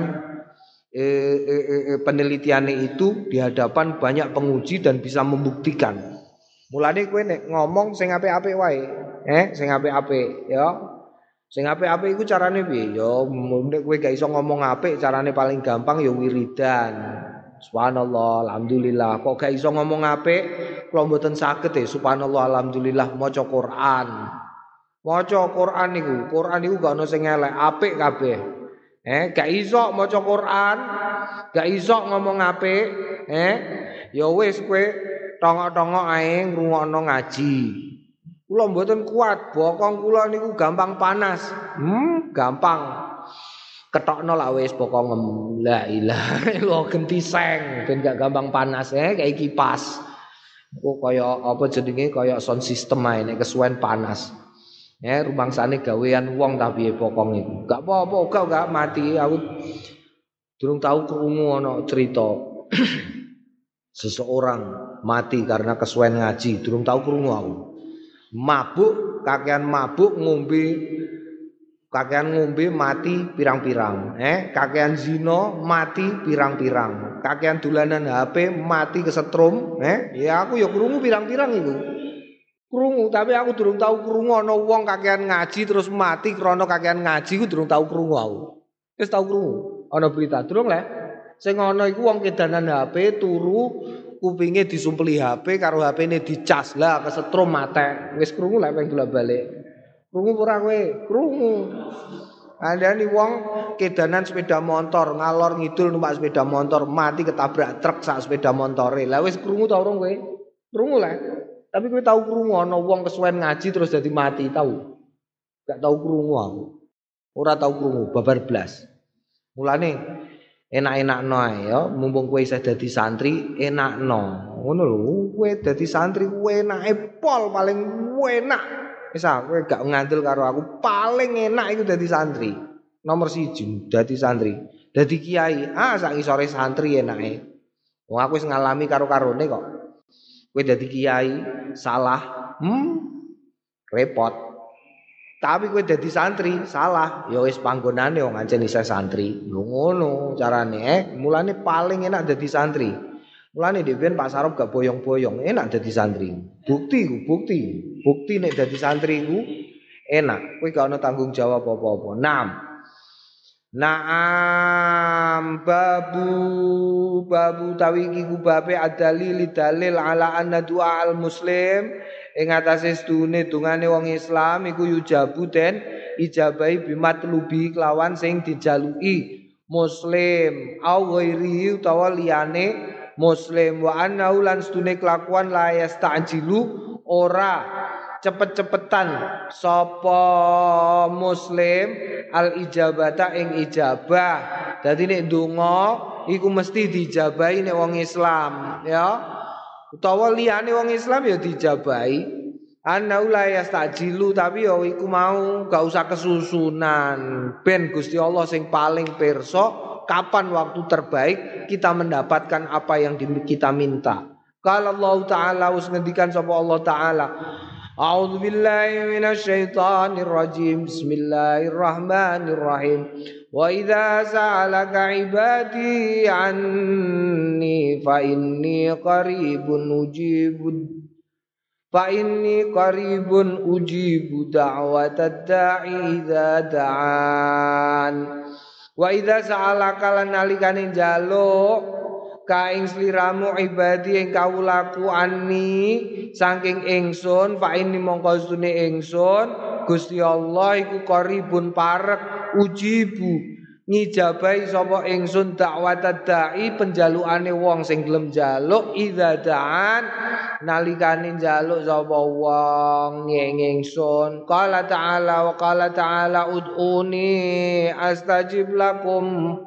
eh, eh, eh, penelitiannya itu di hadapan banyak penguji dan bisa membuktikan Mulane kowe nek ngomong sing apik-apik wae, eh sing apik-apik ya. Sing apik-apik iku carane piye? Ya nek kowe gak iso ngomong apik, carane paling gampang ya wiridan. Subhanallah, alhamdulillah. Kok gak iso ngomong apik, kalau mboten saged ya subhanallah, alhamdulillah maca Quran. Maca Quran niku, Quran niku gak ono sing elek, apik kabeh. Eh, gak iso maca Quran, gak iso ngomong apik, eh, ya wis kowe tongok-tongok ae ngrungokno ngaji. Kula mboten kuat, bokong kula niku gampang panas. Hmm, gampang. Ketokno lah wis bokong la ilaha illallah genti seng ben gak gampang panas eh kayak kipas. Kok kaya apa jenenge kaya sound system ae nek kesuwen panas. Ya rumangsane gawean wong tapi bokong iku. Gak apa-apa, gak gak mati aku durung tahu krungu ana cerita. seseorang mati karena kesuwen ngaji, durung tahu krungu aku. Mabuk kakean mabuk ngombe kakean ngombe mati pirang-pirang eh? Kakean zina mati pirang-pirang kakean dolanan HP mati kesetrum eh? Ya aku ya krungu pirang-pirang iku krungu tapi aku durung tahu krungu ana wong kakean ngaji terus mati krana kakean ngaji ku durung tahu krungu aku. Wis tahu krungu ana berita. Durung le sing ana iku wong kedanan HP turu kupinge disumpeli HP karo HP-ne dicas. Lah kesetrum mate. Wis krungu lek pengen balik. Krungu ora kowe? Krungu. Andani wong kedanan sepeda motor ngalor ngidul numpak sepeda motor mati ketabrak truk sak sepeda motore. Lah wis krungu ta urung kowe? Krungu lah. Tapi kowe tahu krungu ana wong kesuwen ngaji terus jadi mati tahu? Gak tahu krungu aku. Ora tahu krungu babar blas. Mulane enak-enak no ya mumpung kue isih dadi santri enak no ngono lho kue dadi santri kue enak pol paling enak wis kowe gak ngandel karo aku paling enak itu dadi santri nomor siji dadi santri dadi kiai ah sak sore santri enake wong aku wis ngalami karo karone kok kowe dadi kiai salah hmm repot Tapi kowe dadi santri salah, ya wis panggonane wong ancen isih santri. Ngono carane eh. Mulane paling enak dadi santri. Mulane dhewe Pak Sarop gak boyong-boyong, enak dadi santri. Bukti bukti. Bukti nek dadi santri ku enak. Kowe gak ono tanggung jawab apa-apa. Naam. Naam babu babu tawi iki ku babe adalil dalil ala anna du'a al muslim ing atase stune dungane wong Islam iku yujabu den ijabahi bimatlubi kelawan sing dijaluki muslim au ghairi utawa liyane muslim. Wa annahu lan stune kelakuan la yastajilu ora cepet-cepetan. Sapa muslim al ijabata ing ijabah. Dadi nek donga iku mesti dijabahi nek wong Islam ya. Utawa liyane wong Islam ya dijabahi. Ana ula yastajilu tapi ya iku mau gak usah kesusunan. Ben Gusti Allah sing paling perso kapan waktu terbaik kita mendapatkan apa yang kita minta. Kalau Allah Ta'ala us ngendikan Allah Ta'ala A'udzu billahi minasyaitonir rajim. Bismillahirrahmanirrahim. Wa idza sa'alaka 'ibadi 'anni fa inni qaribun ujibu fa inni qaribun ujibu da'watad da'i idza da'an. Wa idza sa'alaka lan nalikane njaluk kaing sliramu ibadi ing kawulaku ani saking ingsun fa ini mongko sune ingsun Gusti Allah iku qaribun parek ujibu ngijabahi sapa ingsun dakwat dai penjalukane wong sing gelem njaluk idza da'an nalikane njaluk sapa wong ing ingsun. Qala ta'ala wa qala ta'ala ud'uni astajib lakum.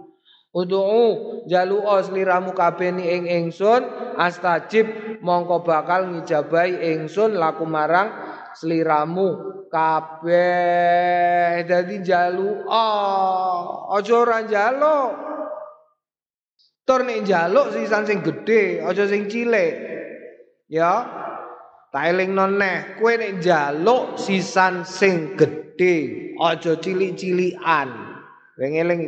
Udu'u jalu'a sliramu kabeh ing ingsun astajib mongko bakal ngijabahi ingsun laku marang sliramu kabeh dadi jalu'a aja ora njaluk. Tur nek njaluk sisan sing gedhe aja sing cilik. Ya tak elingno neh. Kowe nek njaluk sisan sing gedhe aja cilik-cilikan. Eling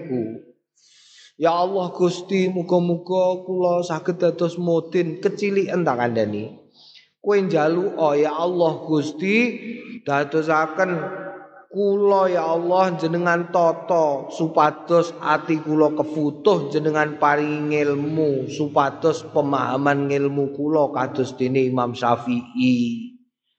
Ya Allah Gusti muga-muga kula saged dados mudin keciliken tak kandhani. Kowe njaluk oh ya Allah Gusti dadosaken kula ya Allah jenengan tata supados ati kula kefutuh jenengan paringi ilmu supados pemahaman ilmu kula kados dene Imam Syafi'i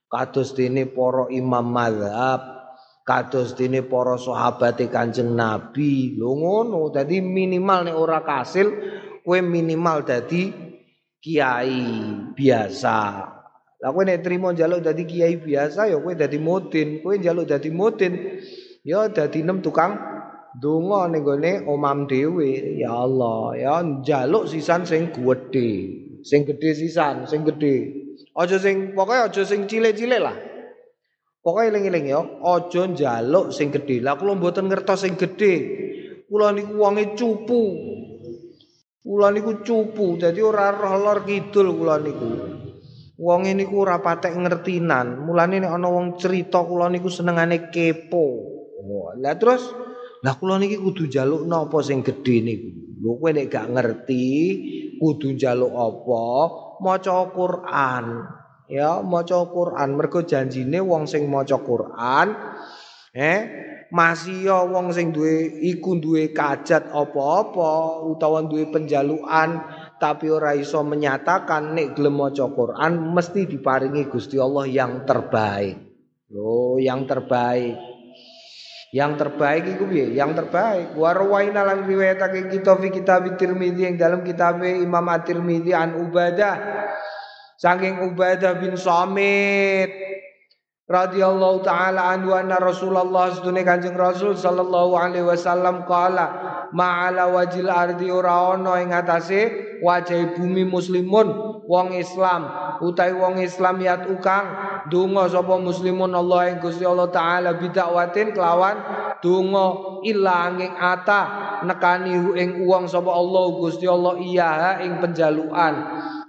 kados dene para imam mazhab kados dene para sahabate Kanjeng Nabi. Lho ngono, dadi minimal nek ora kasil kowe minimal dadi kiai biasa. Lah kowe nek trimo njaluk dadi kiai biasa ya kowe dadi mudin, kowe njaluk dadi mudin ya dadi nem tukang donga ning gone omam dhewe. Ya Allah, ya njaluk sisan sing gedhe. Sing gedhe sisan, sing gedhe. Aja sing pokoke aja sing cilik-cilik lah. Pokoke eling-eling ya, aja njaluk sing gedhe. Lah kula mboten ngertos sing gedhe. Kula niku wonge cupu. Kula niku cupu, dadi ora roh lor kidul kula niku. Wong ini ku ora patek ngertinan. Mulane nek ana wong cerita kula niku senengane kepo. Lah terus lah kula niki kudu njaluk napa sing gedhe niku. Lho kowe nek gak ngerti kudu njaluk apa? Maca Quran. Ya, maca Quran. Mergo janjine wong sing maca Quran eh masih ya wong sing duwe iku duwe kajat apa-apa utawa duwe penjalukan tapi ora iso menyatakan nek gelem maca Quran mesti diparingi Gusti Allah yang terbaik. Loh, yang terbaik. Yang terbaik itu piye? Yang terbaik. Wa rawaina lan riwayatake kita fi kitab Tirmizi yang dalam kitab Imam At-Tirmizi an Ubadah. Saking Ubadah bin Samit radhiyallahu taala anhu anna Rasulullah sedune Kanjeng Rasul sallallahu alaihi wasallam qala ma'ala wajil ardi ora ana ing atase wajah bumi muslimun wong Islam. Utai wong Islam yat ukang donga sapa muslimun Allah ing Gusti Allah taala bidakwatin kelawan donga illa angin ata nekani ing wong sapa Allah Gusti Allah iya ing penjaluan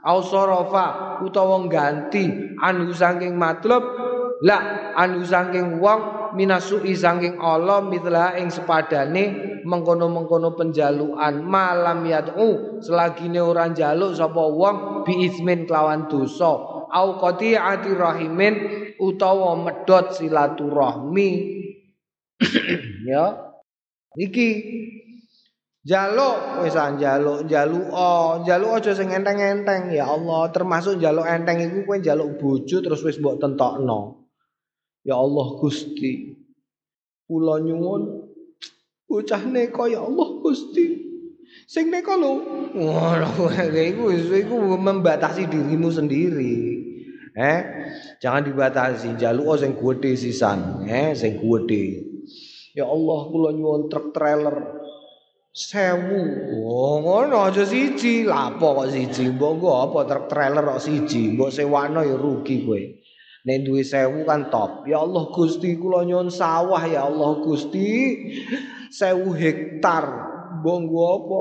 au sarafa utawa ganti anu saking matlub La anu saking wong minasui saking Allah mitlah ing sepadane mengkono-mengkono penjaluan malam yad'u selagine ora njaluk sapa wong biismin kelawan dosa. Au qati'ati rahimin utawa medot silaturahmi. Ya. Iki Jaluk wis njaluk, njaluk oh, njaluk aja sing enteng-enteng. Ya Allah, termasuk njaluk enteng iku kowe njaluk bojo terus wis mbok tentokno. Ya Allah Gusti. Kula nyuwun bocah neko ya Allah Gusti. Sing neko lho. Ngono iku iku membatasi dirimu sendiri. Eh, jangan dibatasi, jaluk sing gede sisan, eh sing gede. Ya Allah kula nyuwun truk trailer sewu. Oh, ngono aja siji. Lapo kok siji? Mbok apa truk trailer kok siji? Mbok sewano ya rugi kowe. Nek duwe sewu kan top. Ya Allah Gusti kula nyuwun sawah ya Allah Gusti. Sewu hektar. Bonggo apa?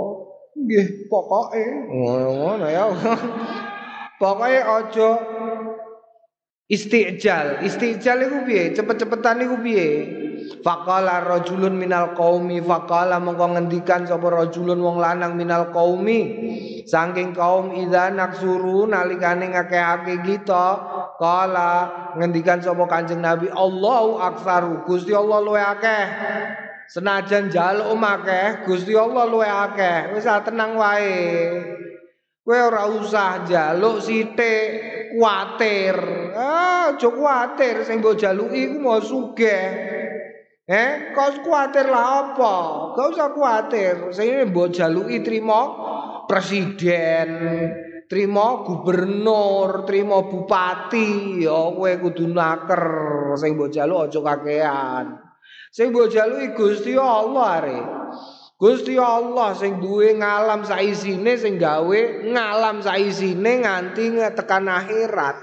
Nggih, pokoke ngono ya. Pokoke aja istijal. Istijal iku piye? Cepet-cepetan iku piye? Faqala rajulun minal qaumi faqala mongko ngendikan sapa rajulun wong lanang minal qaumi saking kaum idza naksuru nalikane ngakehake kita kala ngendikan sapa Kanjeng Nabi Allahu aksaru. Gusti Allah luwe akeh. Senajan jaluk akeh Gusti Allah luwe akeh. Wis tenang wae. Kowe ora usah jaluk sithik kuatir ah aja kuatir sing mbok jaluki iku mau sugih. Eh, kau kuatir lah apa? Kau usah kuatir. Saya mbok jaluki trimo presiden, trimo gubernur, trimo bupati, ya kowe kudu naker sing mbok jaluk aja kakean. Sing mbok jaluki Gusti Allah are. Gusti Allah sing duwe ngalam saisine sing gawe ngalam saisine nganti tekan akhirat.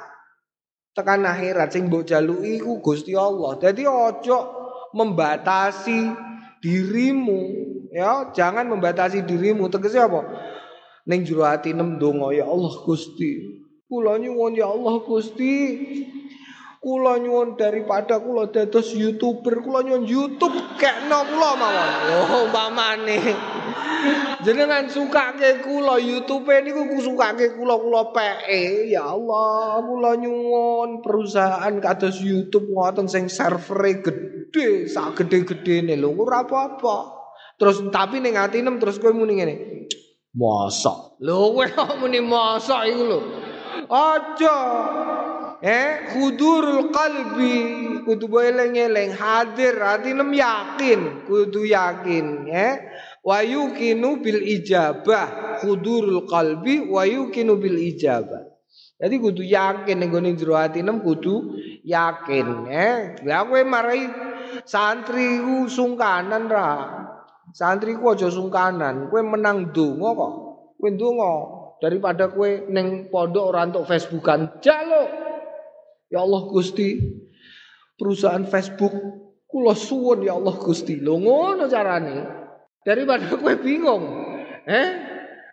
Tekan akhirat sing mbok jaluki iku Gusti Allah. Dadi aja membatasi dirimu ya jangan membatasi dirimu tegese apa ning jero ati nem donga ya Allah Gusti kula nyuwun ya Allah Gusti kula nyuwun daripada kula dados youtuber kula nyuwun YouTube kekno kula mawon oh umpamane Jenengan sukake kula YouTube niku sukake kula-kula peke. Ya Allah, kula nyuwun perusahaan kados YouTube ngoten sing servere gedhe, sak gedhe-gedhene lho ora apa-apa. Terus tapi ning atinem terus kowe muni ngene. Mosok. Lho kowe kok muni mosok iku lho. Aja. Eh, khudurul qalbi kudu eleng-eleng hadir atinem yakin, kudu yakin, eh wa yukinu bil ijabah khudurul qalbi wa yukinu bil ijabah jadi kudu yakin ning gone jero atinem kudu yakin eh lah kowe marai santri ku sungkanan ra santri ku aja sungkanan kowe menang donga kok kowe donga daripada kowe ning pondok ora entuk Facebookan jaluk ya Allah Gusti perusahaan Facebook kula suwun ya Allah Gusti lho ngono carane Daripada kowe bingung. Eh?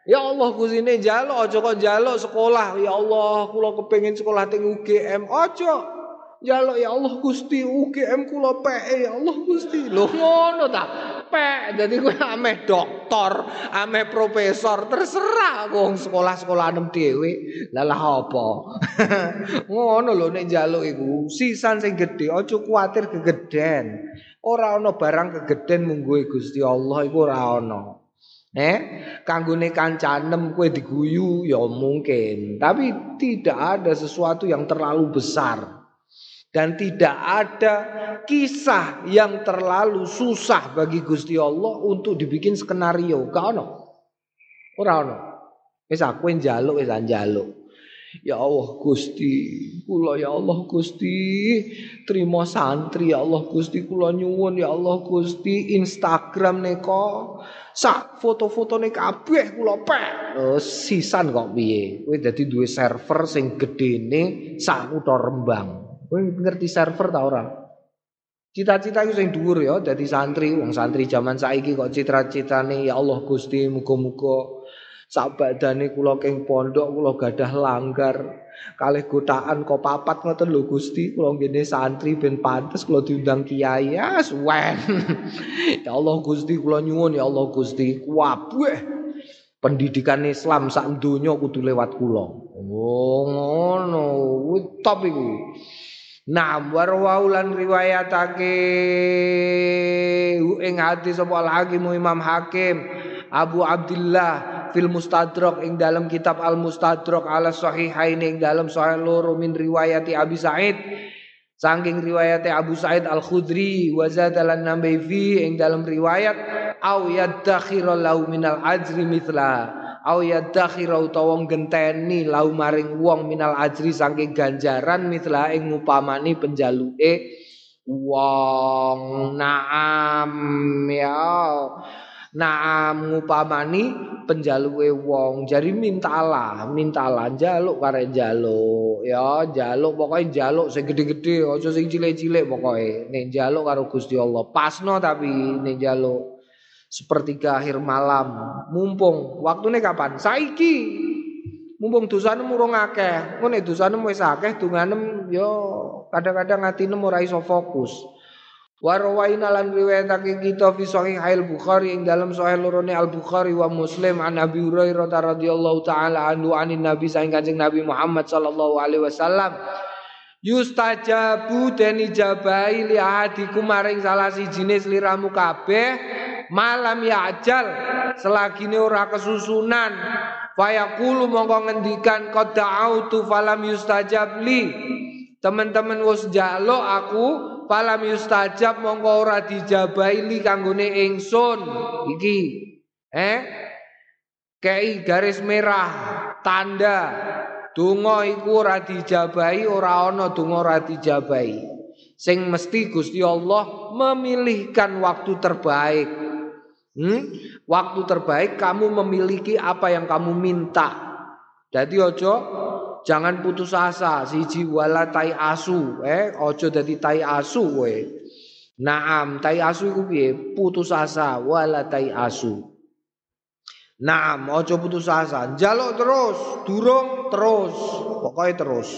Ya Allah kusine njaluk aja kok njaluk sekolah. Ya Allah kula kepengin sekolah teng UGM. Aja Jaluk ya Allah Gusti UGM kula PE ya Allah Gusti. Lho ngono ta. Pek dadi kowe ameh doktor, ameh profesor, terserah wong sekolah-sekolah anem dhewe. Lah lah apa? ngono lho nek njaluk iku sisan sing gedhe aja kuwatir kegeden. Ora ana barang kegeden munggo Gusti Allah iku ora ana. Eh, kanggone kancanem kowe diguyu ya mungkin, tapi tidak ada sesuatu yang terlalu besar. Dan tidak ada kisah yang terlalu susah bagi Gusti Allah untuk dibikin skenario. Gak ono. Ora ono. Wis aku njaluk wis njaluk. Ya Allah Gusti, kula ya Allah Gusti, terima santri ya Allah Gusti, kula nyuwun ya Allah Gusti, Instagram neko sak foto-fotone kabeh kula pek. Oh, sisan kok piye? Kowe dadi duwe server sing gedene sak kutha Rembang. Kowe ngerti server ta ora? Cita-cita iku sing dhuwur ya dadi santri, wong santri zaman saiki kok cita-citane ya Allah Gusti muga-muga sak badane kula keng pondok kula gadah langgar kalih gotaan kok papat ngoten lho Gusti. Kula ngene santri ben pantes kula diundang kiai. Ya suwen ya Allah Gusti kula nyuwun ya Allah Gusti. Kabeh pendidikan Islam sak donya kudu lewat kula. Oh ngono. Top iku Nah, warwaulan riwayatake. Ing hadis sapa Hakim Imam Hakim Abu Abdullah fil Mustadrak ing dalam kitab Al Mustadrak ala sahihain ing dalam sahih loro min riwayati Abi Said. Saking riwayate Abu Said Al Khudri wa zadalan nambai fi ing dalam riwayat au yadakhiru minal ajri mithla au yadakhira utawa genteni lau maring wong minal ajri saking ganjaran mitla ing ngupamani penjaluke wong. Naam ya. Naam ngupamani penjaluke wong. Jadi mintalah mintalah. Jaluk kare jaluk ya. Jaluk pokoknya jaluk sing gede-gede aja sing cilik-cilik pokoknya nek jaluk karo Gusti Allah pasno tapi nek jaluk sepertiga akhir malam. Mumpung waktunya kapan? Saiki. Mumpung dosane murung akeh. Ngene dosane wis akeh dunganem yo kadang-kadang atine ora iso fokus. Warwaina lan riwayatake kita fi sahih Al Bukhari ing dalam sahih lorone Al Bukhari wa Muslim an Abi Hurairah radhiyallahu taala anhu anin Nabi saing Kanjeng Nabi Muhammad sallallahu alaihi wasallam. Yustajabu den ijabahi li ahadikum maring salah sijine sliramu kabeh malam ya ajal selagi ini ora kesusunan. Fayaqulu mongko ngendikan qad da'autu falam yustajab li. Teman-teman wis njaluk aku falam yustajab mongko ora dijabahi li kanggone ingsun. Iki. Eh? Kei garis merah tanda. Donga iku ora dijabahi ora ana donga ora dijabahi. Sing mesti Gusti Allah memilihkan waktu terbaik Hmm? Waktu terbaik kamu memiliki apa yang kamu minta. Jadi ojo jangan putus asa siji wala tai asu eh ojo dadi tai asu we. Naam tai asu iku piye? Putus asa wala tai asu. Naam ojo putus asa. Jaluk terus, durung terus, pokoknya terus.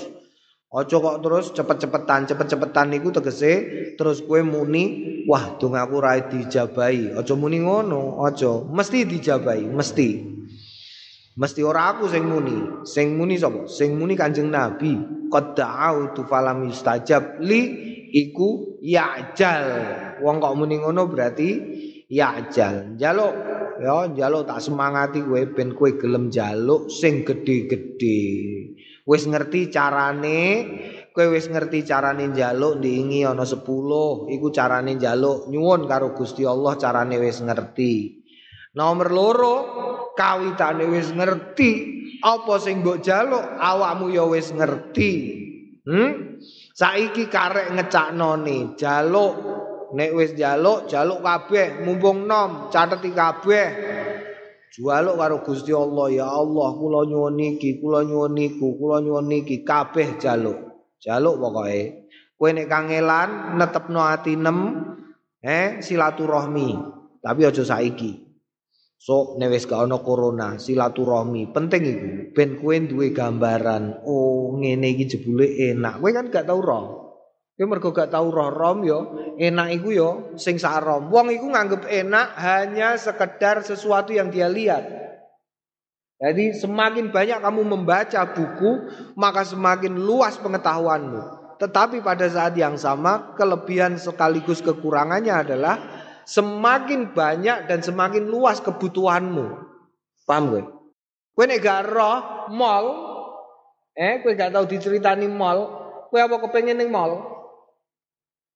Ojo kok terus cepet-cepetan, cepet-cepetan niku tegese terus kue muni, wah dongaku ra dijabahi. Ojo muni ngono, ojo, mesti dijabahi, mesti. Mesti ora aku sing muni, sing muni sapa? Sing muni Kanjeng Nabi, qad da'autu falam yustajab li iku ya'jal. Wong kok muni ngono berarti ya'jal. Jaluk ya, jaluk tak semangati kowe ben kowe gelem jaluk sing gede-gede. wis ngerti carane kowe wis ngerti carane njaluk ndingi ana 10 iku carane njaluk nyuwun karo Gusti Allah carane wis ngerti. Nomor loro kawitane wis ngerti. Apa sing mbok jaluk awakmu ya wis ngerti. Hmm? Saiki karek ngecakno ne jaluk. Nek wis jaluk jaluk kabeh mumpung nom cateti kabeh. Jualuk karo Gusti Allah ya Allah kula nyuwun iki kula nyuwun niku kula nyuwun niki kabeh jaluk jaluk pokoke kowe nek kangelan netepno ati nem eh silaturahmi tapi aja saiki Sok nek wis gak ana corona, silaturahmi penting iku. Ben kowe duwe gambaran, oh ngene iki jebule enak. Kowe kan gak tau roh. Kowe mergo gak tau roh rom yo, enak iku yo sing sarom. Wong iku nganggep enak hanya sekedar sesuatu yang dia lihat. Jadi semakin banyak kamu membaca buku, maka semakin luas pengetahuanmu. Tetapi pada saat yang sama, kelebihan sekaligus kekurangannya adalah semakin banyak dan semakin luas kebutuhanmu. Paham gue? Gue nek roh mall, eh gue gak tahu diceritani mall, gue apa kepengen ning mall?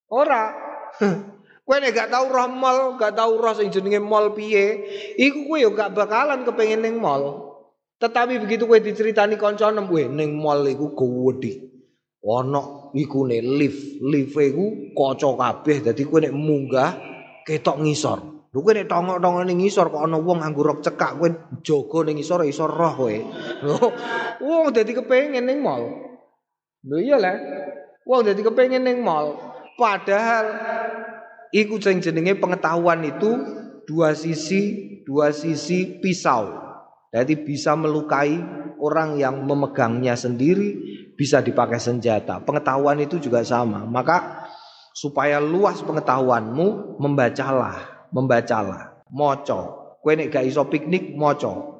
Ora. Gue nek gak tahu roh mall, gak tahu roh sing jenenge mall piye, iku gue yo gak bakalan kepengen ning mall. Tetapi begitu gue diceritani kancanem gue ning mall iku gede. Ono iku ne lift, lift iku kaca kabeh dadi kowe nek munggah ketok ngisor. Lho kowe nek tongok-tongok ning ngisor kok ana wong nganggo cekak kowe jaga ning ngisor iso roh kowe. Wong dadi kepengin ning mall. Lho iya lah. Wong dadi kepengin ning mall. Padahal iku sing jenenge pengetahuan itu dua sisi dua sisi pisau. Jadi bisa melukai orang yang memegangnya sendiri bisa dipakai senjata. Pengetahuan itu juga sama. Maka supaya luas pengetahuanmu membacalah, membacalah, moco. Kue nek gak iso piknik moco.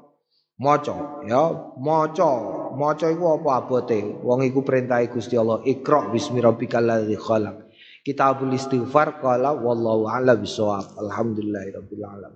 Moco ya, moco. Moco iku apa abote? Wong iku perintah Gusti Allah, Iqra bismi ladzi khalaq. Kitabul istighfar qala wallahu a'lam bishawab. Alhamdulillahirabbil.